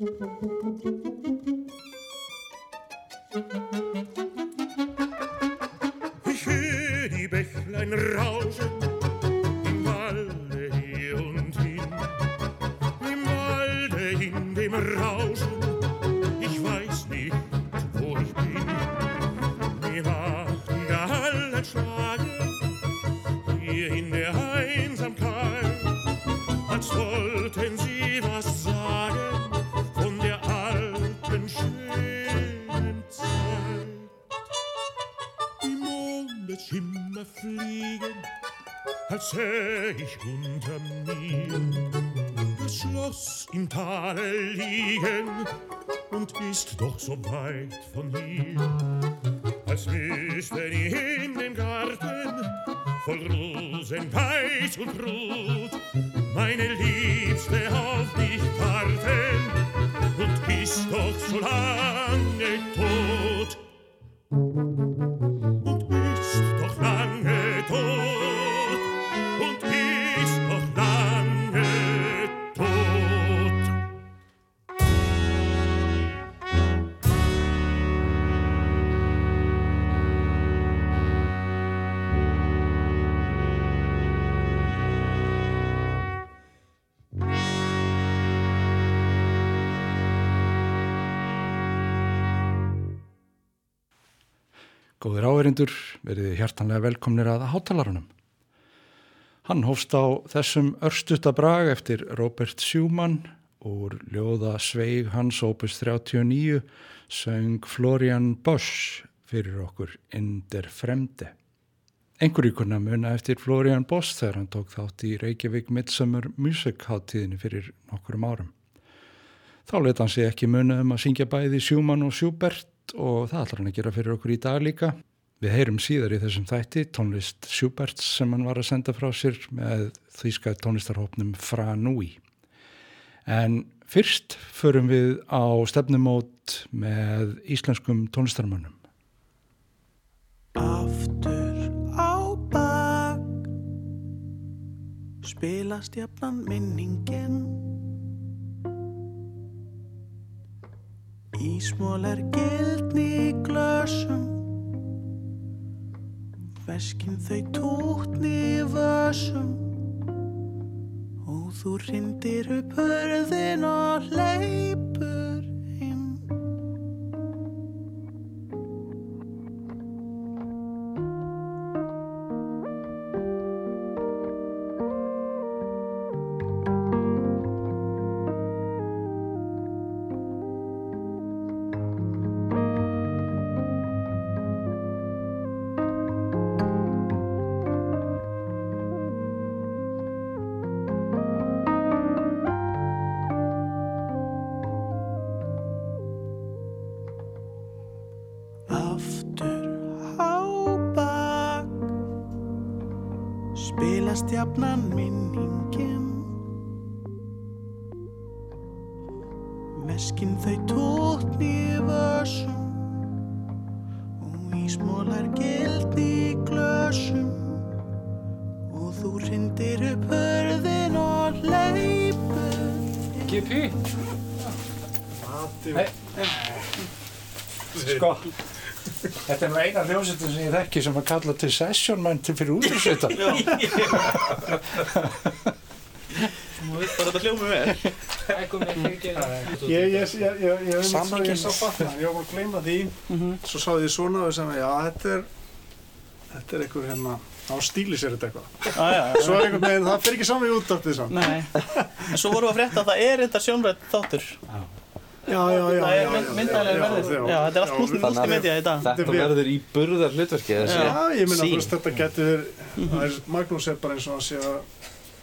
Ich höre die Bächlein rauschen im Walde hier und hin, im Walde in dem Rauschen. Ich weiß nicht, wo ich bin. Mir macht die Gallenschlage hier in der Einsamkeit, als wollten sie säh ich unter mir. Das Schloss im Tale liegen und ist doch so weit von hier, als müsste in dem Garten voll Rosen, Weiß und Rot meine Liebste auf dich warten. Und ist doch so lange tot Góðir áherindur, verið hjartanlega velkomnir að hátalarunum. Hann hófst á þessum örstuta brag eftir Robert Schumann úr ljóða Sveig hans opus 39 söng Florian Bosch fyrir okkur In der Fremde. Kunna muna eftir Florian Bosch þegar hann tók þátt í Reykjavík Midsummer Music háttíðinu fyrir nokkurum árum. Þá leta hann sig ekki muna um að syngja bæði Schumann og Schubert og það ætlar hann að gera fyrir okkur í dag líka. Við heyrum síðar í þessum þætti tónlist Schuberts sem hann var að senda frá sér með þýska tónlistarhópnum Fra Nui. En fyrst förum við á stefnumót með íslenskum tónlistarmönnum. Aftur á bak Spilast jafnan minningin Ísmól er gildni í glösum. Veskin þau tútni í vössum Og þú rindir upp hörðin og hleypur jafnan minningin. Veskin þau tóttni í vössum og ísmólar gildi í glösum. Og þú rindir upp hörðin og leipur GP Sko Þetta er nú eina hljómsveitin sem ég þekki sem að kalla til session menn til fyrir útrúsveita Þú veit bara þetta hljómi vel Ég, ég, ég, ég, ég, ég, Samhengið. ég sá fatna, ég var að gleyma því, svo sá ég svona og sem, já, þetta er, þetta er einhver hérna, á stíli sér þetta eitthvað. ah, já, Svo er einhvern veginn, það fyrir ekki saman í útdóttið saman. Nei, en svo vorum við að frétta að það er þetta sjónrætt þáttur Já, já, já. Það er já, mynd- já, myndalega já, verðið. já, Já, þetta er allt við- multimedia í dag Þetta er- verður í burðar hlutverki Já, ég minna, veist, þetta getur, er, Magnús er bara eins og hann sé að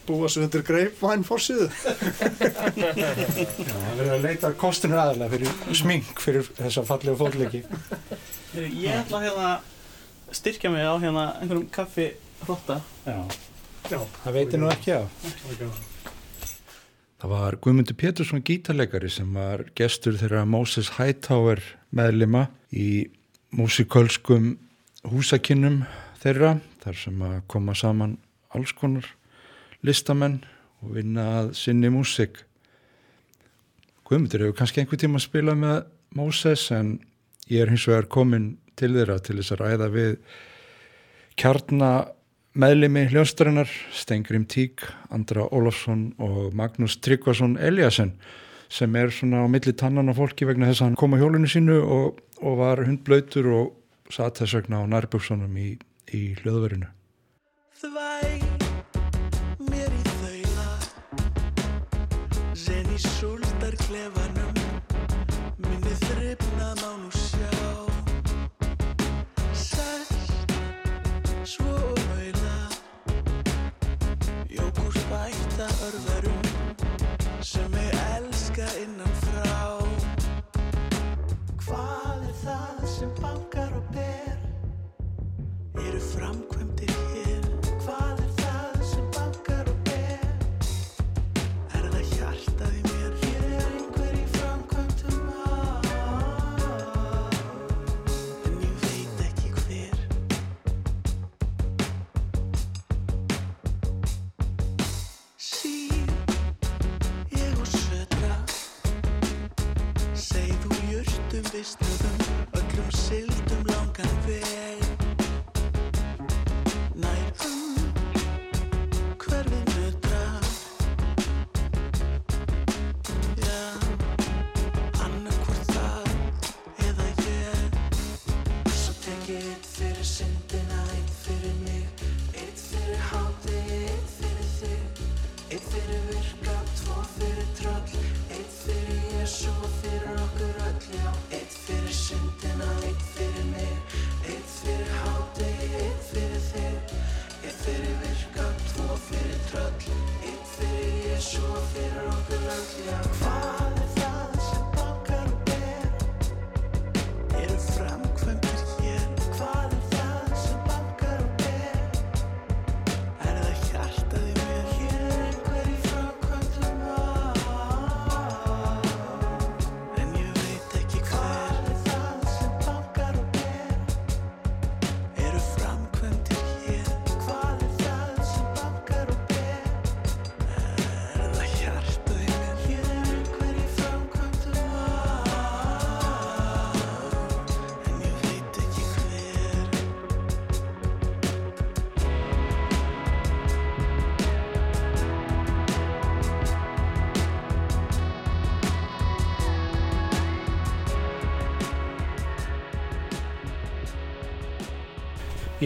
búa sig undir greipvæn fórsíðu. Það verður að leita kostunum aðalega fyrir smink fyrir þessa fallegu fótleiki. Ég ætla að hérna styrkja mig á hérna einhverjum kaffi hrotta Já, Já, það veitir nú ekki af það var Guðmundur Pétursson gítarleikari sem var gestur þeirra Moses Hightower meðlima í músikalskum húsakinnum þeirra þar sem að koma saman alls konar listamenn og vinna að sinni músik. Guðmundur hefur kannski einhver tíma að spila með Moses en ég er hins vegar komin til þeirra til þess að ræða við kjarna meðlimi hljónstarinnar Stengrim Tík, Andra Ólafsson og Magnús Tryggvason Eliasson sem er svona á milli tannan á fólki vegna þess að hann kom á hjólinu sínu og, og var hundblöytur og satt þess vegna á nærbuksunum í, í hljóðverinu. Þvæg mér í þaula Sen í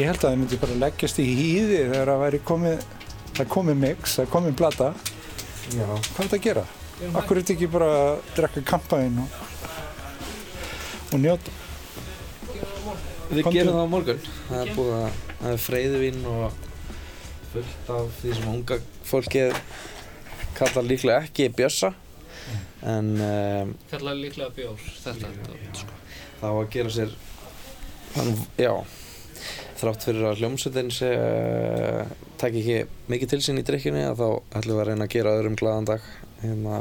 Ég held að það myndi bara leggjast í hýði þegar það væri komið, það komið mix, það komið blata. Já, Hvað er þetta að gera? Akkur er þetta ekki bara að drekka kampaðinn og, og njóta? við Komdu. gerum það á morgun. Það er búið að, það er freyðuvín og fullt af því sem unga fólkið kallar líklega ekki bjössa. En um, kallar líklega bjór þetta, þetta sko. það á að gera sér, þannig, já, þrátt fyrir að hljómsveitin sé, uh, takk ekki mikið til sín í drikkjunni að þá ætlum við að reyna að gera öðrum glaðan dag. Hérna,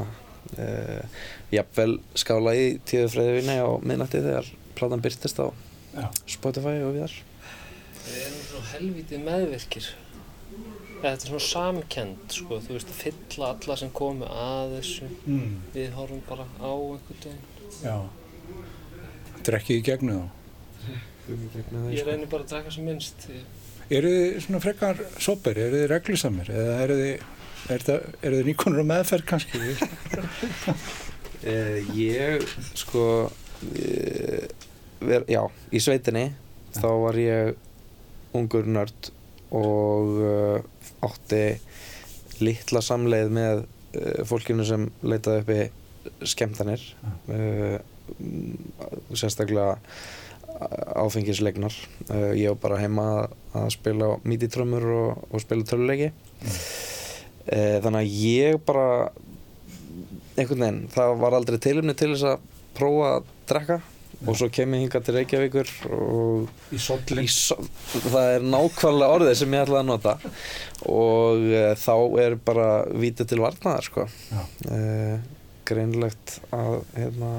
uh, jafnvel skála í tíðu freyðuvíni á miðnætti þegar platan byrtist á Já. Spotify og viðar. við erum svona helvítið meðvirkir þetta er svona samkend sko, þú veist að fylla alla sem komu að þessu Mm, við horfum bara á einhvern veginn já. Drekkið í gegnu þá. Ég reynir bara að drekka sem minnst Eru þið svona frekar sopir, eru þið reglusamir? Eða eru þið, er þið nýkonur á meðferð kannski? Uh, ég, sko, uh, ver, já, í sveitinni þá var ég ungur nörd og uh, átti litla samleið með uh, fólkinu sem leitaði uppi skemmtanir, uh, mm, sérstaklega áfengislegnar. Uh, ég var bara heima að, spila mítitrömmur og, og spila töluleiki. Uh, þannig að ég bara einhvern veginn, það var aldrei tilumni til þess að prófa að drekka og svo kem ég hingað til Reykjavíkur og Í sollin? í so það er nákvæmlega orðið sem ég ætlaði að nota og uh, þá er bara vítið til varnaðar sko uh, greinlegt að hérna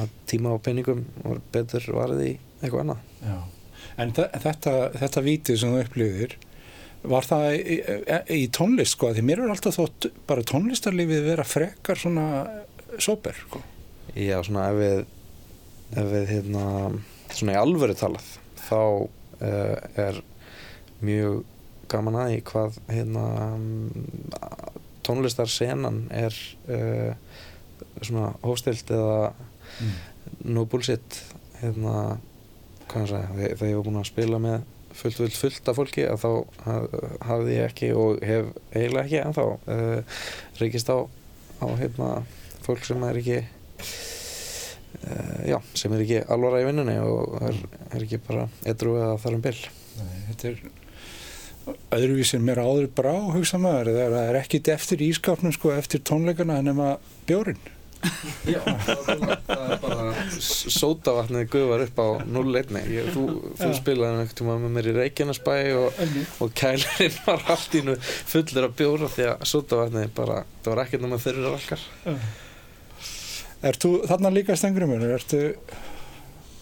að tíma og peningum var betur varðið í eitthvað annað Já. En þe- þetta, þetta vítið sem þú upplifir, var það í, í, tónlist sko? Því mér er alltaf þótt bara tónlistarlífið vera frekar svona sóper sko. Já, svona ef við ef við hérna svona í alvöru talað þá uh, er mjög gaman að því hvað hérna tónlistar senan er uh, svona hóstilt eða Mm. no bullshit hérna sagði, þegar ég var búinn að spila með fullt, fullt, fullt af fólki að þá ha- hafði ég ekki og hef eiginlega ekki ennþá uh, reykist á, á hérna fólk sem er ekki uh, já, sem er ekki alvara í vinnunni og er, er ekki bara edru eða þar um bil Nei, þetta er öðruvísin mér áður brá hugsa maður það er ekkit eftir ískapnum sko, eftir tónleikana nema bjórin Já, það er bara sótavatnið gufar upp á 0-1 ég, þú, þú spilaði einhvern tíma með mér í Reykjanesbæ og, og kælirinn var allt í nú fullur af bjóra því að sótavatnið bara, það var ekkert náma þeirri rakkar Ert þú þarna líka stengurum mér? Ertu,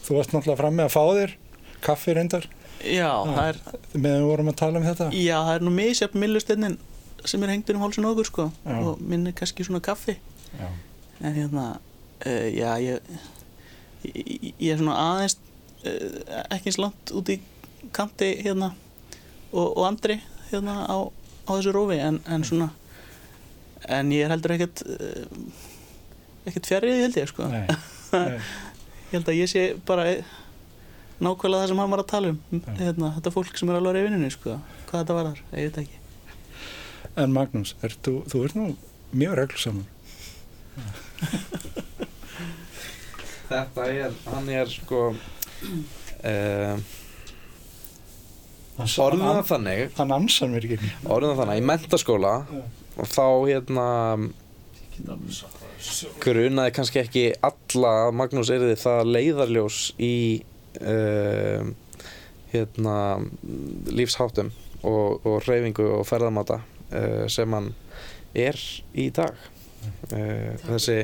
þú varst náttúrulega fram með að fá þér kaffi reyndar. Já, það er, meðan við vorum að tala um þetta. Já, það er nú misjafn millusteinnin sem er hengtur um hálsun okkur sko. Já. og minn er kannski svona kaffi. Já. En hérna uh, já, ég, ég ég er svona aðeins uh, ekki eins langt út í kanti hérna og, og andri hérna á, á þessu rófi en, en svona en ég er heldur ekkert uh, ekkert fjarrið held ég sko Nei, nei. ég held að ég sé bara nákvæmlega það sem hann var að tala um Já. hérna, þetta fólk sem er alveg í vinnunni sko. hvað þetta var þar, ég veit ekki En Magnús, ert þú, þú ert nú mjög reglusamur Þetta er, hann er sko uh, orðin það þannig. Hann ansar mér ekki. Orðin það þannig, í mentaskóla Já. og þá hérna grunaði kannski ekki alla að Magnús erði það leiðarljós í uh, hérna lífsháttum og, og reyfingu og ferðamáta uh, sem hann er í dag þessi,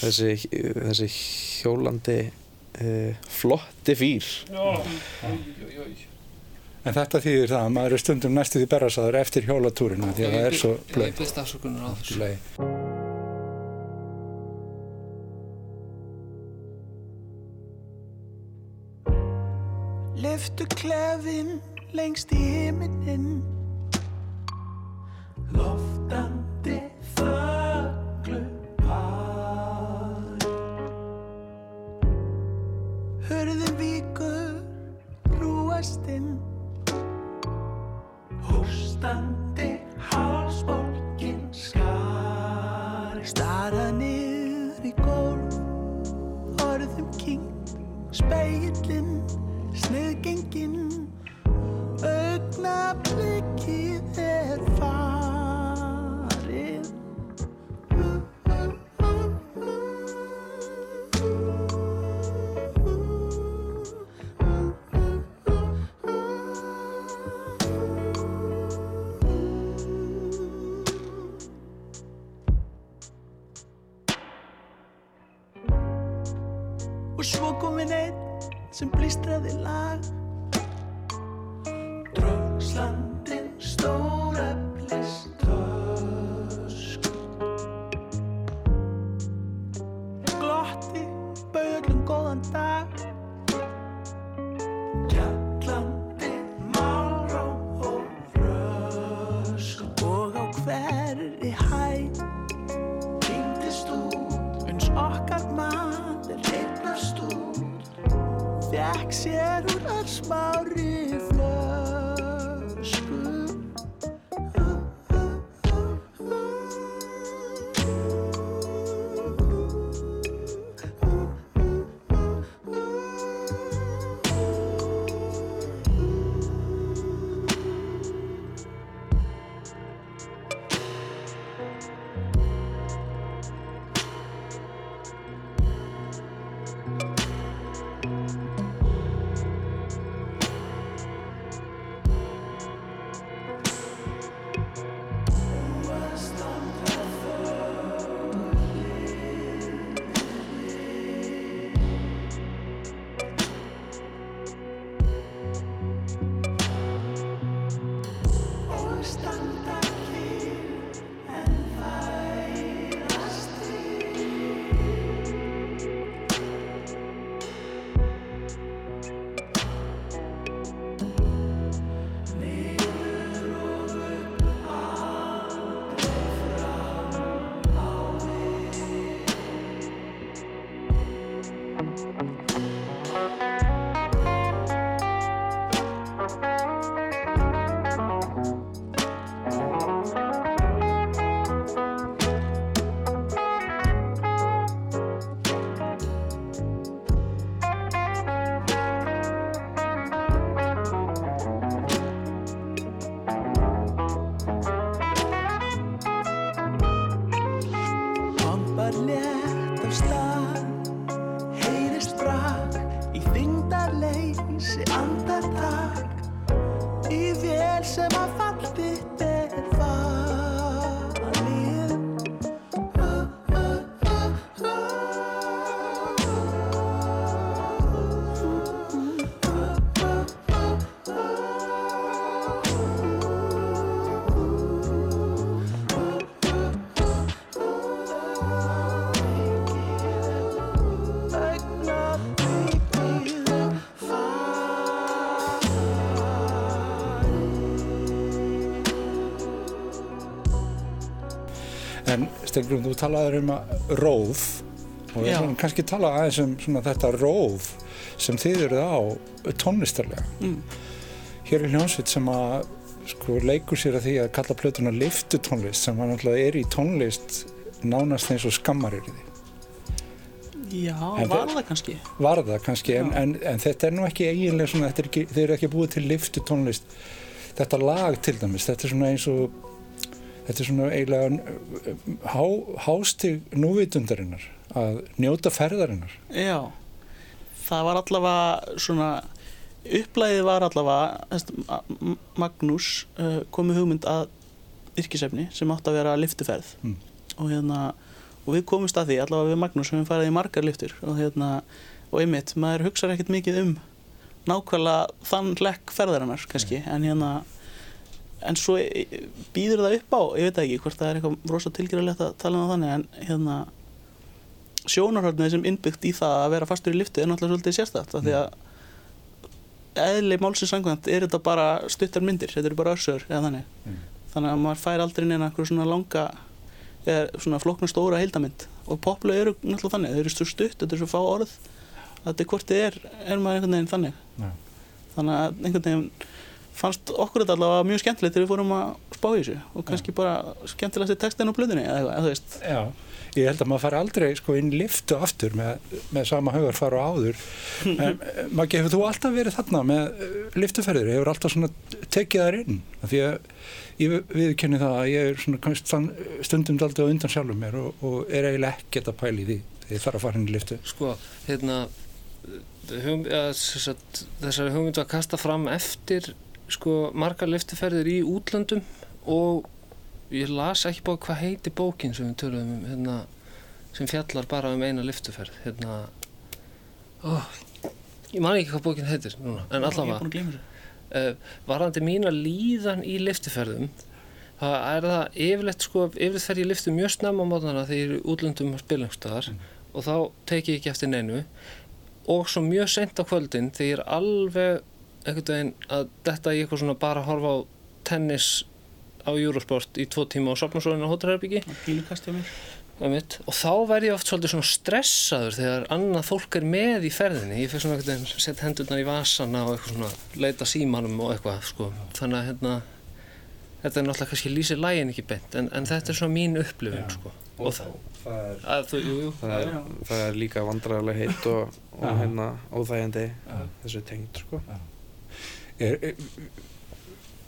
þessi þessi hjólandi uh, flotti fýr. En þetta þýðir það að maður er stundum næstu því berrasaður eftir hjólatúrina því að það er svo Ég blöð. byrst afsökunar á þessu. Leftu klefin lengst í himinin Loftandi þöglu En Stengrum, þú talaður um að róf og við ætlum kannski tala aðeins um svona þetta róf sem þið eruð á tónlistarlega. Mm. Hér er hljónsveit sem að sko leikur sér að því að kalla plötuna liftutónlist sem hann alltaf er í tónlist nánast eins og skammar er í því. Já, En var það- kannski? Var það kannski, en, en, en þetta er nú ekki eiginlega svona, er ekki, þeir eru ekki búið til liftutónlist. Þetta lag til dæmis, þetta er svona eins og þetta er svona eiginlega há, hástig núvitundarinnar að njóta ferðarinnar. Já, það var allavega svona, upplæðið var allavega, Magnús uh, kom með hugmynd að yrkisefni sem átti að vera liftuferð Mm. og hérna, og við komumst að því allavega við Magnús sem við farið í margar liftur og hérna, og einmitt, maður hugsar ekkert mikið um nákvæmlega þann hlekk ferðarinnar kannski, en hérna en svo býður það upp á ég veit ekki hvort það er eitthvað rosa tilgjörulegt að tala um þannig en hérna sjónarhörnið sem innbyggt í það að vera fastur í liftu er náttúrulega svolítið sérstætt af því að eðli málsins sangvænt er þetta bara stuttar myndir þetta eru bara örsöður eða þannig Mm. þannig að maður fær aldrei neina eitthvað svona langa eða svona flokkna stóra heildamynd og poplu eru náttúrulega þannig þau eru svo stutt, þetta er svo fá orð þetta er hvort þið er, er maður einhvern veginn þannig Já. þannig að einhvern veginn fannst okkur þetta allavega mjög skemmtilegt þegar við fórum að spá í þessu og kannski bara skemmtilegast í textin og blöðinni eða eitthvað, eða þú veist Já, ég held að maður fari aldrei sko inn liftu aftur með, með sama hugar fara á áður. En eh, Maggi, hefur þú alltaf verið þarna með eh, liftuferðir? Hefur alltaf svona tekið þær inn? Af Því að ég viðkenni það að ég er svona stundum á undan sjálfum mér og, og er eiginlega ekkert að pæla í því þegar ég þarf að fara inn í liftu. Sko, hérna hum, ja, sagt, þessari hugmyndu að kasta fram eftir sko margar lyftiferðir í útlöndum og ég las ekki bók hvað heiti bókin sem við töluðum um hérna, sem fjallar bara um eina lyftiferð hérna ó, ég man ekki hvað bókin heitir núna, en allavega. að uh, varandi mína líðan í lyftiferðum það er það yfirleitt sko, yfirleitt fer ég lyftu mjög snemma á mótana þegar ég er í útlöndum og spilumstöðar og þá teki ég ekki eftir neinu. Og svo mjög sent á kvöldin þegar ég er alveg einhvern veginn að detta í eitthvað svona bara að horfa á tennis á Eurosport í tvo tíma og sopna svo inn á Einmitt. og þá verð ég oft svolítið svona stressaður þegar annað fólk er með í ferðinni ég fyrir svona einhvern veginn sett hendurnar í vasana og eitthvað svona leita símanum og eitthvað sko. þannig að hérna þetta er náttúrulega kannski lýsir lægin ekki beint en, en þetta er svona mín upplifun Já. sko. og það, það er, að, þú, jú, jú, það er, það er líka vandræðilega heitt og, og hérna óþægjandi Já. þessu tengt sko. Er, er,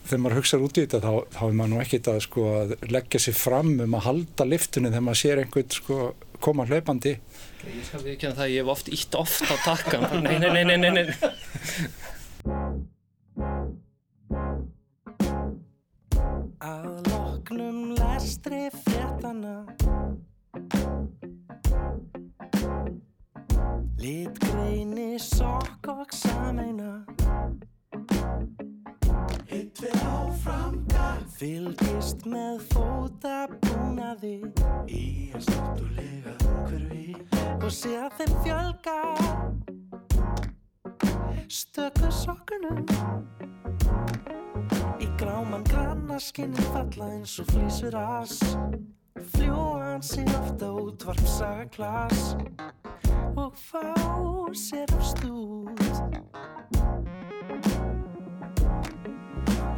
þegar maður hugsaður út í þetta þá, þá er maður nú ekkit að sko að leggja sér fram um að halda liftunni þegar maður sér einhvern sko koma hlaupandi. Ég skal við ekki að það ég hef oft ítt oft á takkan nei, nei, nei, nei, nei, nei. Að loknum lestri fréttana Litgreini, sokk og sameina Fylgist með fótabúnaði Í að státtulega umhverfi Og sé að þeim fjölga. Stöku sokkunum Í gráman granna skinni falla eins og flýsur as. Fljúan sig ofta útvarpsaga klas Og fá sér af stúd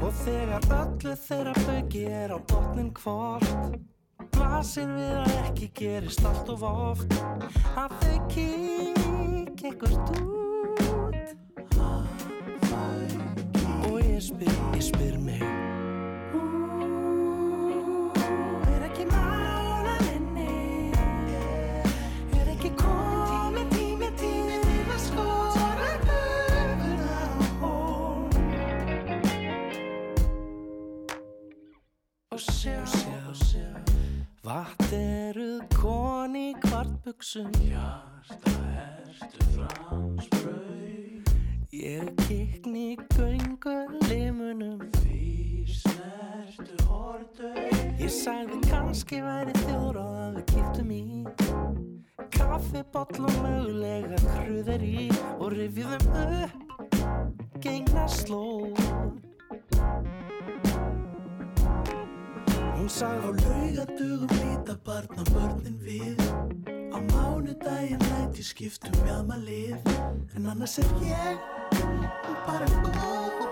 Og þegar öllu þeirra bauki er á botnin hvort Blasir við að ekki gerist allt of oft. Að þau kík ekkert út. Og ég spyr, ég spyr mig kvartbuxum Hjarta ertu fransbrau Ég kikni göngu limunum. Því snertu hortu Ég sagði kannski væri þjóðráð að við kiptum í. Kaffibotl og mögulega kruðir í. Og rifjum upp gengna slóð. Hún sagði á laugadugum líta barna börnin við Á skiptum mjadma lið En annars er ég bara góð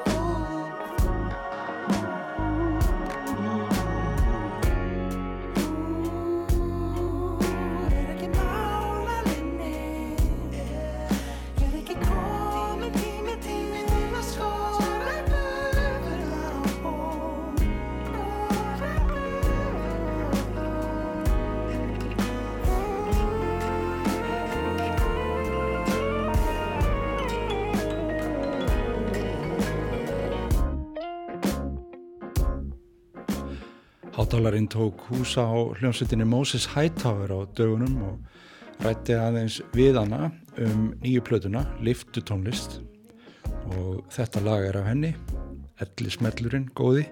Hátalarinn tók húsa á hljómsveitinni Moses Hightower á dögunum og rætti aðeins við hana um nýju plötuna, Liftu tónlist og þetta lag er af henni, Elli Smellurinn, góði.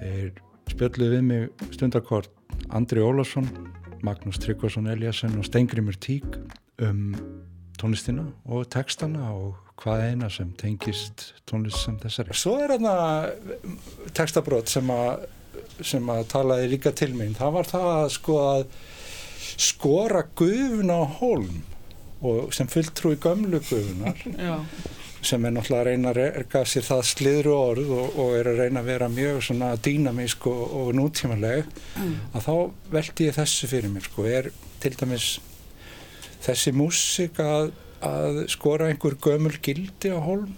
Þeir spjölluðu við mig stundarkort Andri Ólafsson, Magnús Tryggvason Eliasson og Steingrimur Tík um tónlistina og textana og hvað eina sem tengist tónlist sem þessari. Svo er þarna textabrót sem að sem að talaði líka til mín það var það að sko að skora gufuna á hólm og sem fulltrúi gömlu gufunar Já, sem er náttúrulega að reyna að erga sér það sliðru orð og, og er að reyna að vera mjög svona dýnamísk og, og nútímanleg að þá veldi ég þessu fyrir mér sko, er til dæmis þessi músik að, að skora einhver gömul gildi á hólm?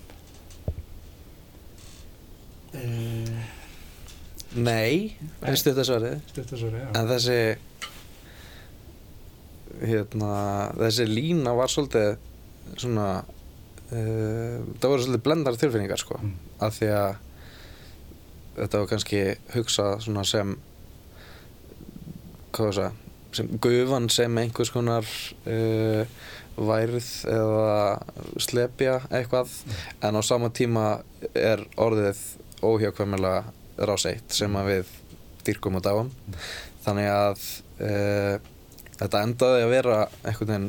Nei, er stutt að svarið Þetta svo reyða En þessi hérna, þessi lína var svolítið svona uh, það voru svolítið blendar tilfinningar sko, Mm. af því að þetta var kannski hugsað svona sem hvað var það sem gufan sem einhvers konar uh, værið eða slepja eitthvað. En á sama tíma er orðið óhjákvæmilega ráseitt sem að við dýrkum og dáum þannig að uh, þetta endaði að vera einhvern veginn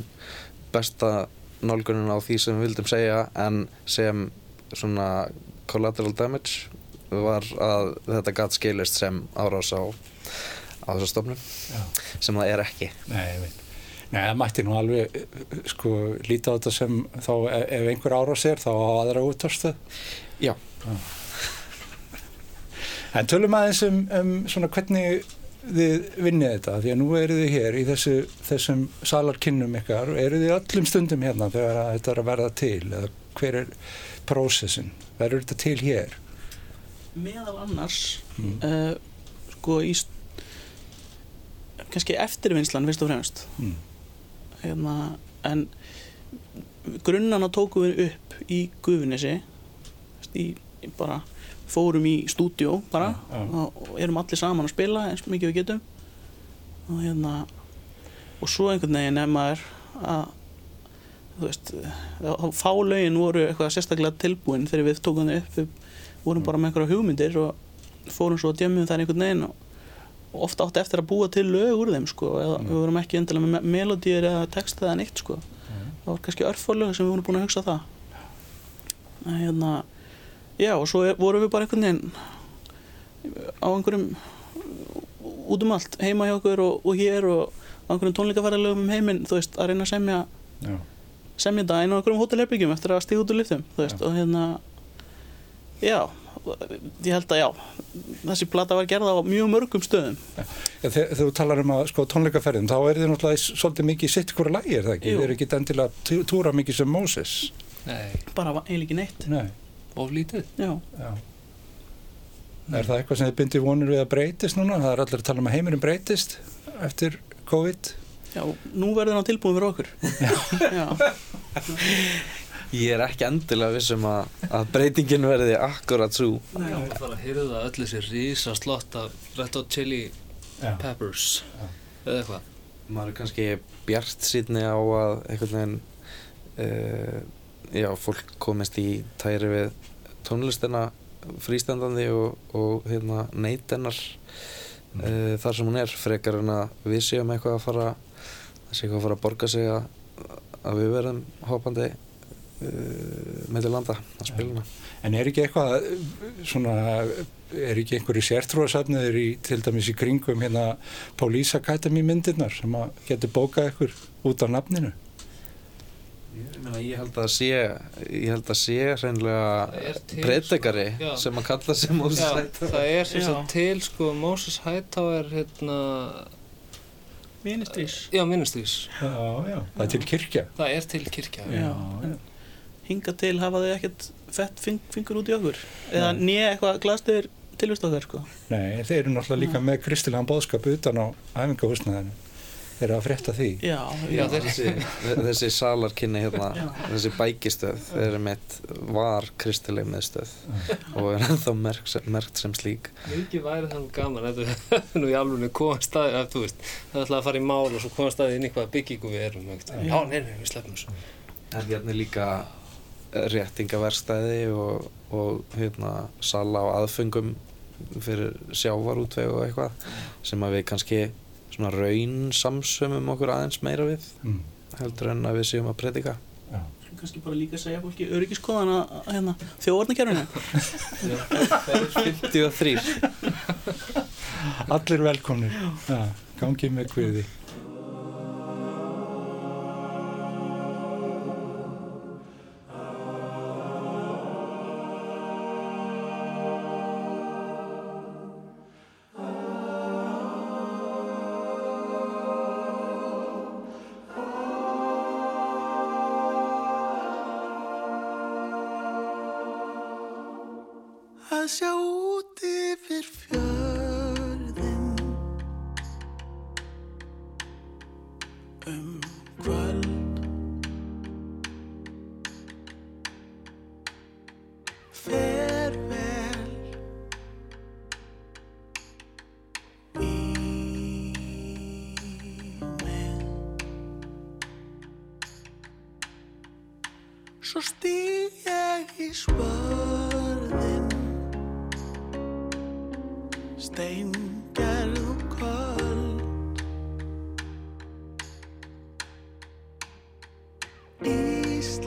besta nálgunin á því sem við vildum segja en sem svona collateral damage var að þetta gatt skilist sem árás á, á þessa stofnun Já. sem það er ekki Nei. Nei, það mætti nú alveg sko líta á þetta sem þá ef ef einhver ára sér þá á aðra útvarstöð. Já. En tölum aðeins um, um svona hvernig þið vinnið þetta því að nú eru þið hér í þessu, þessum salarkinnum ykkar eru þið öllum stundum hérna þegar þetta er að verða til eða hver er prósessin verður þetta til hér meðal annars Mm. uh, sko í kannski eftirvinnslan fyrst og fremst mm. hérna, en grunnana tókum við upp í Gufunesi í, í bara fórum í stúdíó bara Já, já. og, og erum allir saman að spila eins mikið við getum. Og hérna og svo einhvern veginn ef maður að þú veist að fá lögin voru eitthvað sérstaklega tilbúin þegar við tókum þau upp. Við vorum bara með einhverja hugmyndir og fórum svo að djömmum þær einhvern veginn og, og ofta átti eftir að búa til lög úr þeim sko eða við vorum ekki endilega með me- melodíur eða texta eða neitt sko. Það var kannski örfárlög sem við vorum búin að hugsa það. En hérna já og svo er, vorum við bara einhvern veginn á einhverjum út um allt heima hjá okkur og, og hér og á einhverjum tónleikaferðalögum um heiminn þú veist að reyna að semja Já. semja þetta inn á einhverjum hótelherbyggjum eftir að stíða út úr liftum þú veist Já. og hérna já ég held að já þessi plata var gerða á mjög mörgum stöðum Já, þegar þegar þú talar um að sko tónleikaferðin þá er þið náttúrulega svolítið mikið sitt hverju lægi er það ekki, Jú. þið eru ekki endilega túra mikið sem Moses Nei, bara eiginlega ekki neitt Nei, of lítið. já, já Er það eitthvað sem þið byndir vonur við að breytist núna? Það er allir að tala um að heimurinn breytist eftir COVID já nú verður hann tilbúin fyrir okkur já, Ég er ekki endilega vissum að, að breytingin verði akkurat svo Já, það var að hyrða öll þessi rísa slott af Red Hot Chili. Peppers Já. eða eitthvað. maður er kannski bjart sýtni á að einhvern veginn uh, já, fólk komist í tæri við tónlistina frístandandi og, og hérna neytennar uh, þar sem hún er frekar en að við séum eitthvað að fara það sé eitthvað að fara að borga sig að, að við verðum hoppandi uh, með til landa að spila hana En er ekki eitthvað svona er ekki einhverju sértrúasafniður til dæmis í kringum hérna Police Academy myndirnar sem að getur bókað ykkur út á nafninu? Ég, held að sé ég held að sé hreinlega til, breytekari sko, sem að kalla sig Moses Hightower það er sem sagt til sko Moses Hightower hérna, Ministrís. já, minnistrís Já, já, það er til kirkja. það er til kirkja Já. já. Hinga til hafa þau ekkert fett fing, fingur út í okkur. Eða nýja eitthvað glastuður tilvist okkar, sko. Nei, þeir eru náttúrulega líka með kristilegan bóðskap utan á æfingahúsnaðinu. Eru að frétta því. Já, Já, þessi, þessi salarkynni hérna þessi bækistöð þeir mitt var kristileg miðstöð og er ennþá merkt sem, merkt sem slík. Mikið væri þannig gaman þetta er nú í alveg koma staði að þú veist það ætlaði að fara í mál og svo koma staði inn í hvaða byggingu við erum já, já nei, nei, við sleppum þessu. En hérna er líka réttingaverstæði og, og hérna sala á aðfengum fyrir sjávarútveg og eitthvað sem að við kannski svona raun samsumum okkur aðeins meira við Mm. heldur en að við séum að predika Já. Kannski bara líka að segja fólki öryggiskoðan að hérna, þjóðvarnakerfinu. 53 Allir velkomnir. Já, gangið með kviði.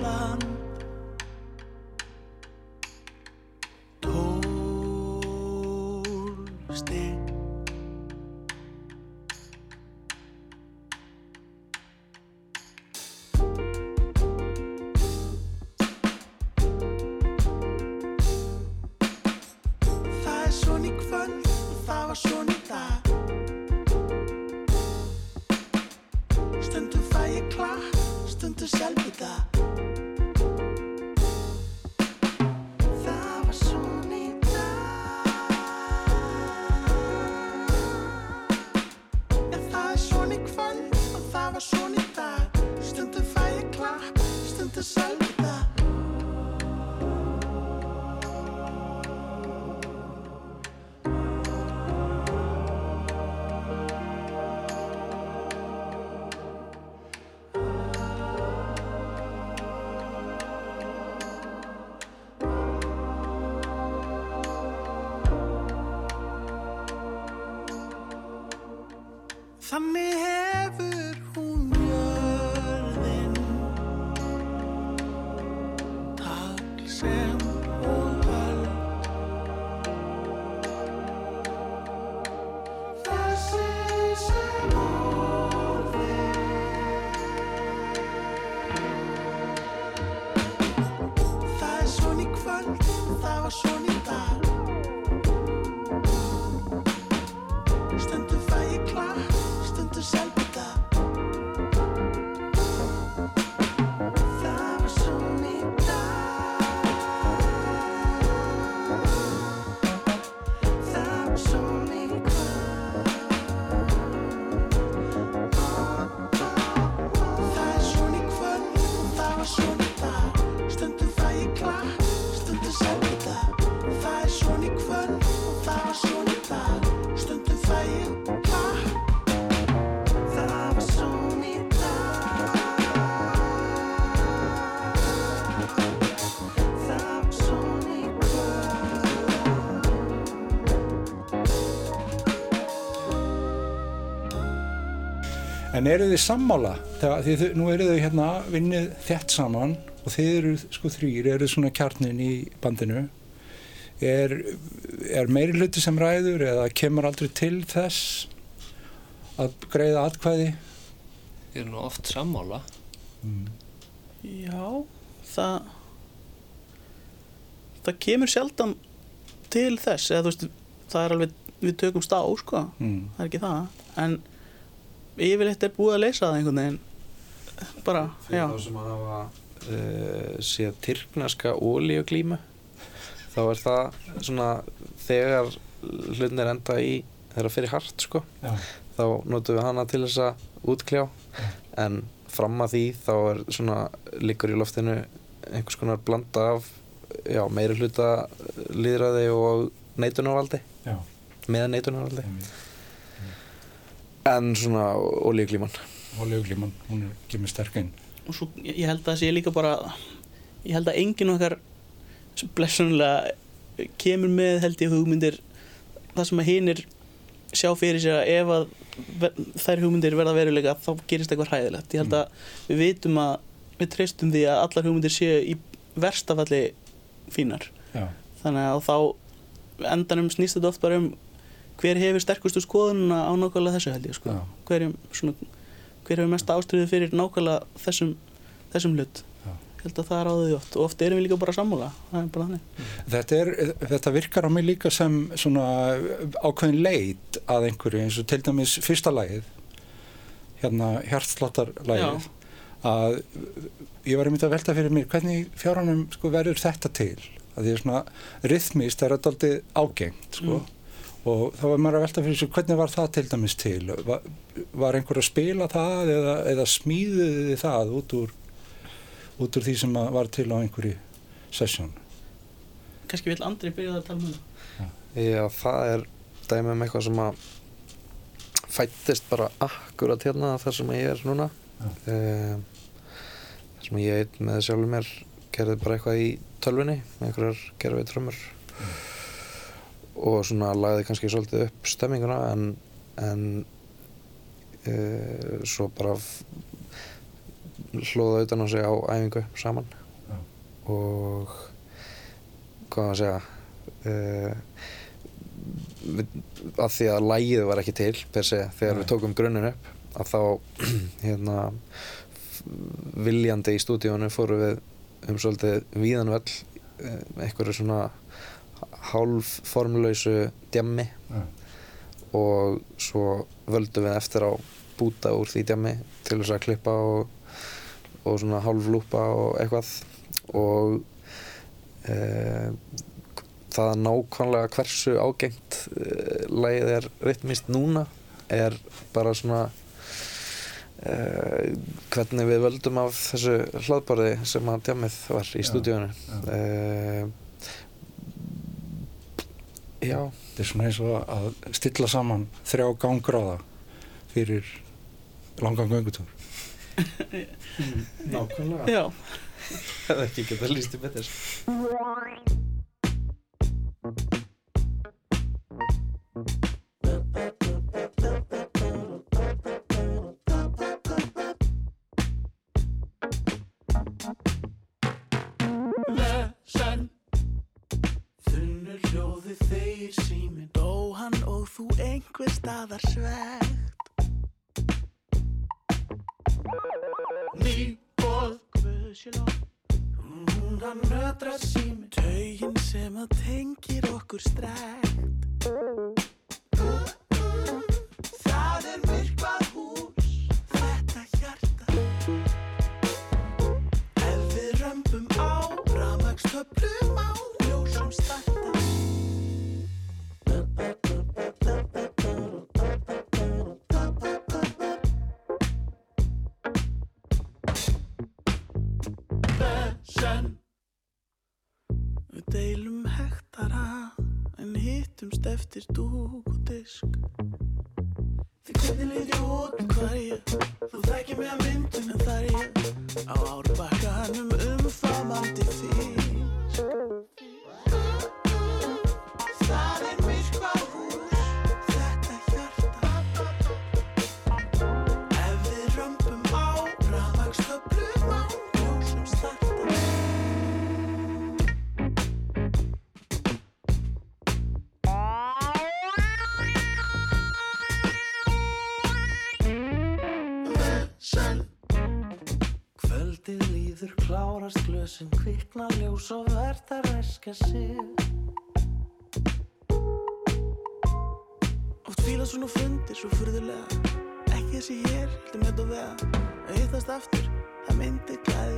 long. En eru þið sammála? Þegar, því þau, nú eru þau hérna vinnið þett saman og þið eru sko þrýr, eru svona kjarnin í bandinu. er, er meiri hluti sem ræður eða kemur aldrei til þess að greiða atkvæði Ég er nú oft sammála. Já, það það kemur sjaldan til þess eða veist, það er alveg við tökumst á, sko, mm. það er ekki það en yfirleitt er búið að leysa það einhvern veginn. Bara, já, Fyrir þá sem að hafa uh, séð tyrkneska ólíuglímu þá er það svona þegar hlutnir enda í þeirra fyrir hart sko Já. þá notum við hana til þess að útkljá. En fram að því þá er svona liggur í loftinu einhvers konar blanda af já, meiri hluta líðræði og neitunarvaldi. Já. með neitunarvaldi en svona ólíuglíman Olíuglíman, hún er kemur sterk inn. Og svo ég held að það sé líka bara ég held að enginn okkar sem blessunlega kemur með held ég hugmyndir. Það sem að hinir sjá fyrir sér að ef að þær hugmyndir verða veruleika þá gerist eitthvað hræðilegt. Ég held að við vitum að við treystum því að allar hugmyndir séu í verstafalli fínar. Já, þannig að þá endanum snýst þetta oft bara um hver hefur sterkustu skoðununa á nákvæmlega þessu held ég sko. Hverjum svona hver hefur mesta ástriðu fyrir nákvæmlega þessum, þessum hlut? Já. held að það er áður oft. Og oft erum við líka bara sammála. Bara þannig. Þetta, er, þetta virkar á mig líka sem svona ákveðin leit að einhverju eins og til dæmis fyrsta lagið hérna hjartsláttarlagið. Að ég var einmitt að velta fyrir mér hvernig fjárhannum sko, verður þetta til? Að því er svona rithmist er aldrei ágengt sko. Og þá var maður að velta fyrir sér hvernig var það til dæmis til? Var, var einhver að spila það eða, eða smíðuði þið það út úr út úr því sem að var til á einhverju sessjón kannski vil Andri byrja að tala um það. Já, það er dæmi um eitthvað sem að fættist bara akkurat hérna þar sem ég er núna. Um, þar sem ég einn með sjálfur mér gerði bara eitthvað í tölvunni með einhverjar gerfið trömmur og svona lagði kannski svolítið upp stemminguna en, en uh, svo bara hlóða utan á sig á æfingu saman Já. og hvað að segja uh, að því að lægið var ekki til per se þegar Nei. við tókum grunninn upp að þá hérna viljandi í stúdíónu fóru við um svolítið víðan völl eh, einhverju svona hálf formlausu djammi Já. og svo völdum við eftir á búta úr því djammi til þess að klippa og, og svona hálf lúpa og eitthvað og e, það að nákvæmlega hversu ágengt e, lagið er ritmist núna er bara svona e, hvernig við völdum af þessu hlaðborði sem að djamið var í Já, stúdíónu já. Já. Þetta er svona eins og að stilla saman þrjá gangráða fyrir langan göngutúr. nákvæmlega. Já, hefði ekki getað líst í betur hljóði þeir síminn. Dó hann og þú einhver staðar svegt Ný bóð Hún hann nötra síminn. Taugin sem að tengir okkur strekt hittumst eftir sig. Oft fíla svona fundir svo furðulega. Ekki þessi hér, heldur með þetta vega Að hittast aftur, það myndi glæðja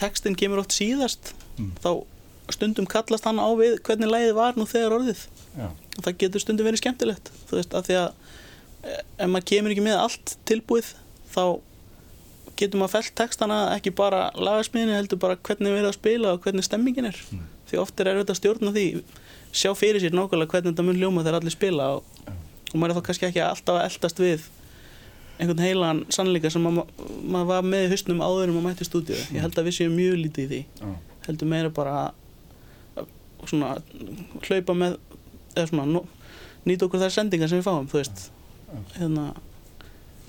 textin kemur oft síðast þá stundum kallast hann á við hvernig lægið var nú þegar orðið. Já. og það getur stundum verið skemmtilegt þú veist, af því að eh, ef maður kemur ekki með allt tilbúið þá getur maður fellt textana ekki bara lagasmiðinu heldur bara hvernig við erum að spila og hvernig stemmingin er. Því oft er erfitt að stjórna því sjá fyrir sér nákvæmlega hvernig þetta mun hljóma þegar allir spila og, og maður er þá kannski ekki alltaf að eldast við einhvern heilan sannleika sem ma maður var með í hausnum áður en maður mætti stúdíu ég held að við séum mjög lítið í því. Já. heldur meira bara að svona hlaupa með eða svona no, nýta okkur þær sendingar sem við fáum þú veist. Hérna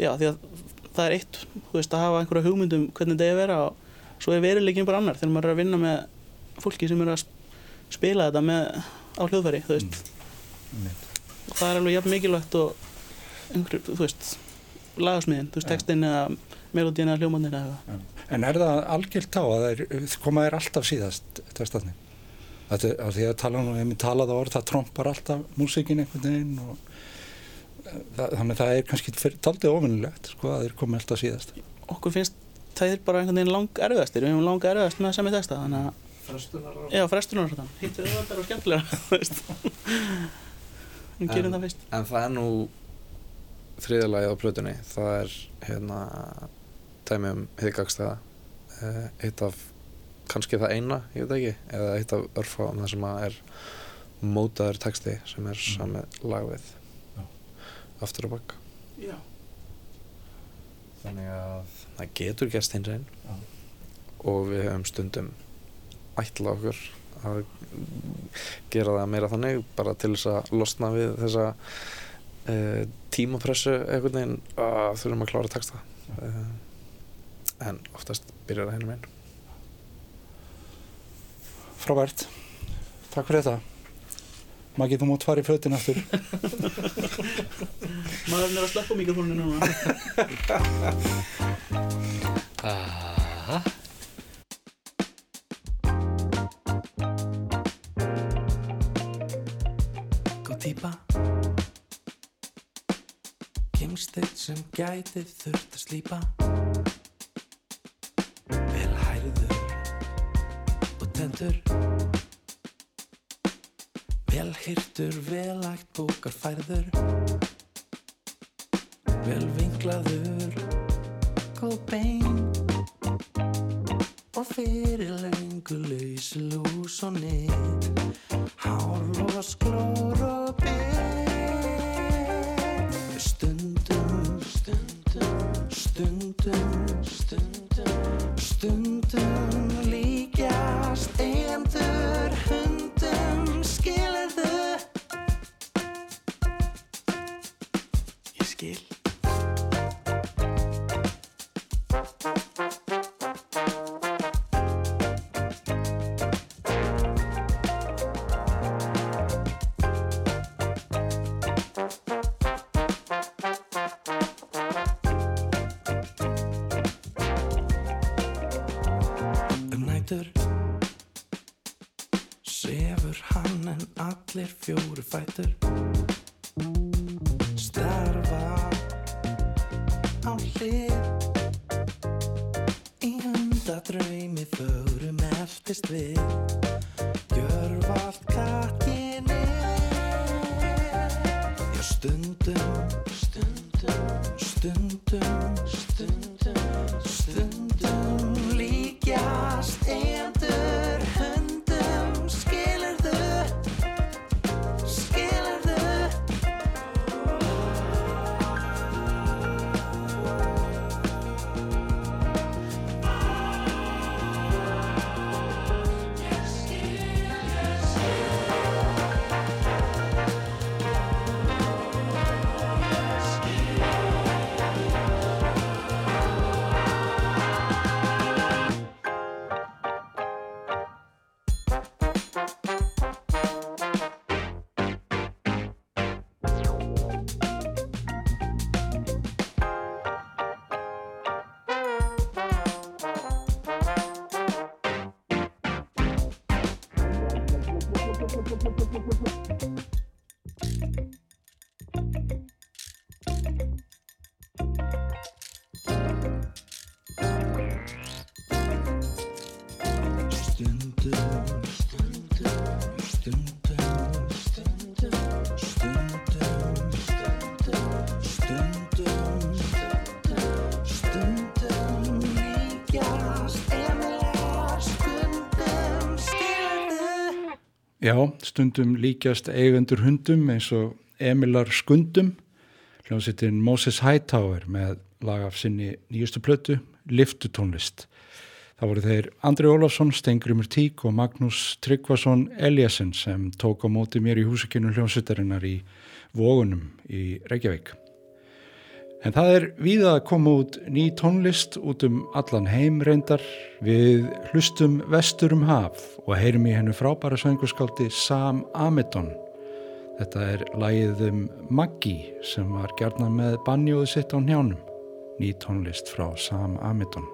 já því að það er eitt þú veist að hafa einhverja hugmyndum hvernig þetta er að vera og svo er veruleikin bara annar þegar maður er að vinna með fólki sem er að sp- spila þetta með á hljóðfæri þú veist. Og það er alveg jafn mikilvægt og einhver, þú veist lagasmiðin, þú veist, textin eða melodíin eða hljómanir eða eitthvað. En er það algjört á að þeir koma þeir alltaf síðast textatni? Þetta, að því að tala nú, ef mér talaði orð, það trompar alltaf músikin einhvern veginn og eh, það, þannig að það er kannski taldið ofinnilegt, sko, að þeir komi alltaf síðast. okkur finnst það er bara einhvern veginn lang erfiðastir við hefum lang erfiðast með semja texta þannig að, Frestunar og... já, frestunar og svona hitt er auðvitað og skemmtilega, þú veist. Við gerum En- það fyrst. En það er nú þriðja lagið á plötunni. Það er hérna dæmi um higgagstæða eitt af kannski það eina, ég veit ekki eða eitt af örfáum það sem að er mótaður texti sem er samið lag við Já. aftur og bakk já, þannig að það getur gerst hins einn. Já. og við hefum stundum ætla okkur að gera það meira þannig bara til þess að losna við þessa uh, tímapressu einhvern veginn að þurfum að klára texta uh, en oftast byrjar það hennum einn Frábært. Takk fyrir þetta. Maggi, þú mátt fara í fötin aftur. maður er að sleppa mikrofónu núna eitt sem gæti þurft að slípa. Vel hærður og tendur Vel hirtur, vel ægt bókar færður. Vel vinklaður Góð bein. Og fyrir löngu laus lús og nýtt fjóru fætur Starfa á hlið. Í hundadraumi fögrum eldist við Já, stundum líkjast eigendur hundum eins og Emilar Skundum, hljómsveitin Moses Hightower með lag af sinni nýjustu plötu, Liftutónlist. Það voru þeir Andri Ólafsson, Stengrimur Tík og Magnús Tryggvason Eliasson sem tók á móti mér í húsakynum hljómsveitarinnar í Vógunum í Reykjavík. En það er víða að koma út ný tónlist út um allan heim reyndar. Við hlustum vestur um haf og heyrum í hennu frábæra söngurskáldi Sam Amidon. Þetta er lagið um Maggi sem var gerðna með banjóðu sitt á njánum. Ný tónlist frá Sam Amidon.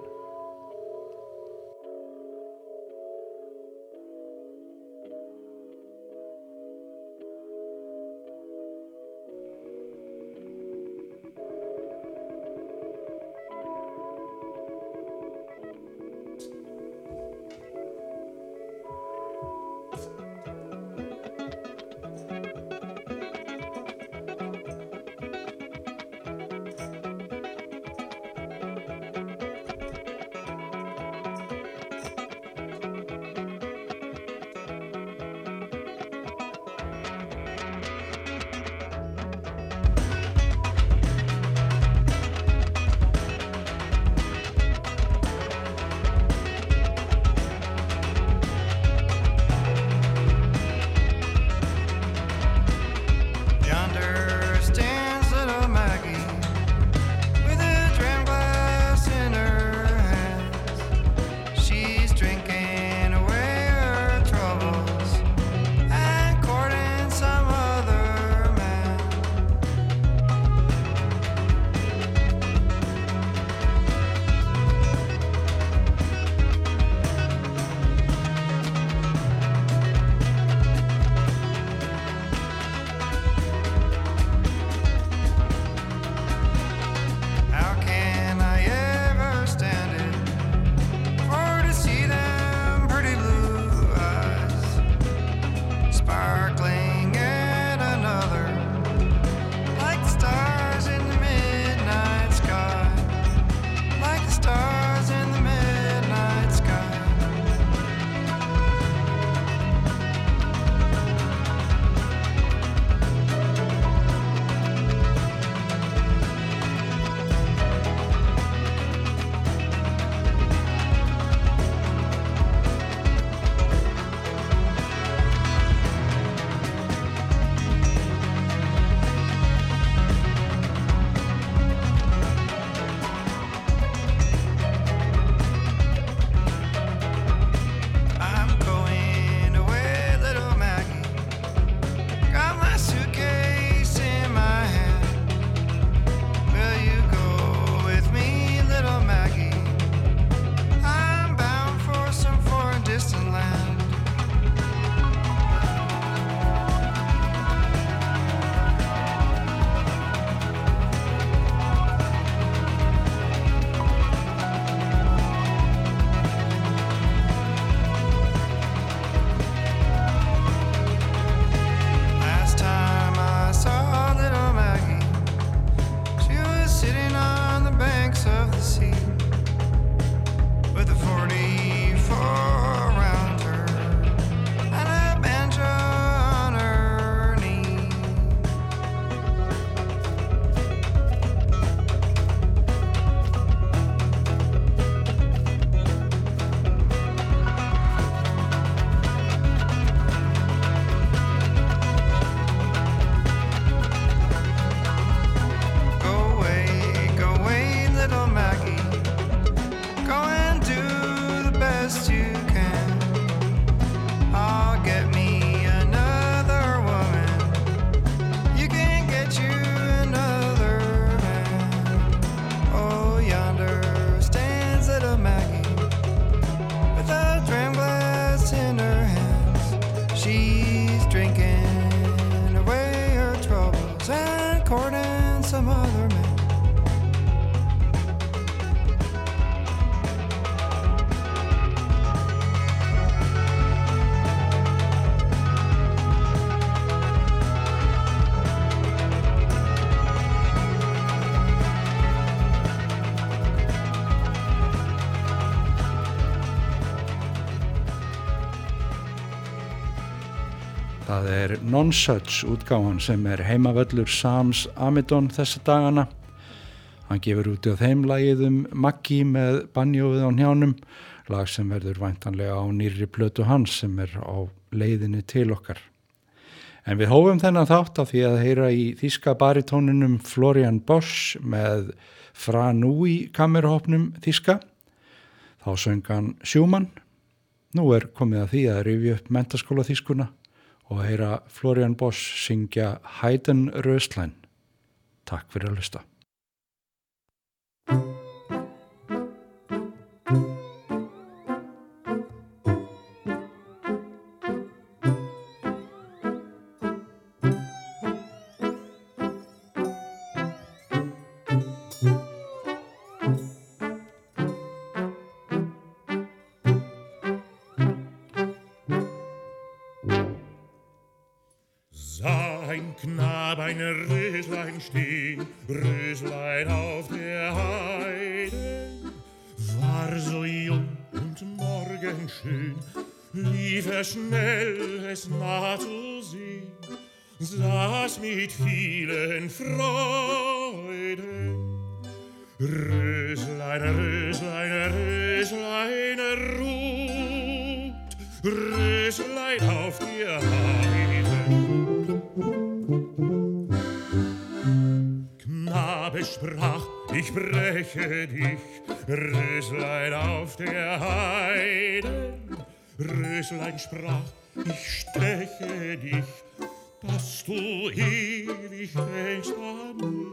Er Non-Such útgáfan sem er heimavöllur Sams Amidon þessa dagana. Hann gefur út á þeim lagið um Maggi með banjóið á njánum, lag sem verður væntanlega á nýri plötu hans sem er á leiðinni til okkar. En við hófum þennan þátt á því að heyra í þíska baritóninum Florian Bosch með Fra Nui kamerahopnum þíska. Þá söng hann Sjúmann. Nú er komið að því að rifja upp mentaskóla þískuna og heyra Florian Bosch syngja Hæden Röslein. Takk fyrir að hlusta. Stehen, Röslein auf der Heide. War so jung und morgenschön, lief er schnell, es nah zu sehen, saß mit vielen Freuden. Röslein, Röslein, Röslein ruht, Röslein auf der Heide. Ich breche dich, Röslein auf der Heide. Röslein sprach, ich steche dich, dass du ewig denkst an mich,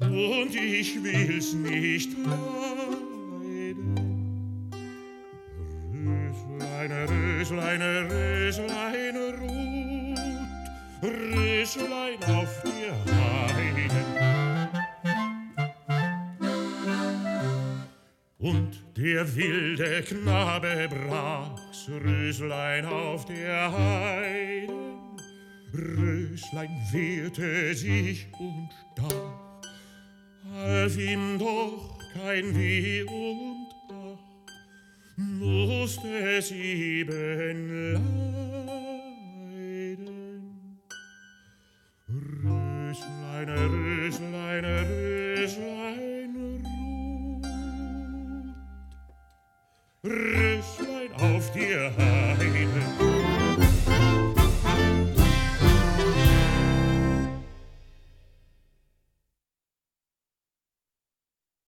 und ich will's nicht leiden. Röslein, Röslein, Röslein ruht, Röslein Der wilde Knabe brach's Röslein auf der Heide. Röslein wehrte sich und stach, half ihm doch kein Weh und Ach, musste sieben leiden. Röslein, Röslein, Röslein, Röschlein auf dir heilen.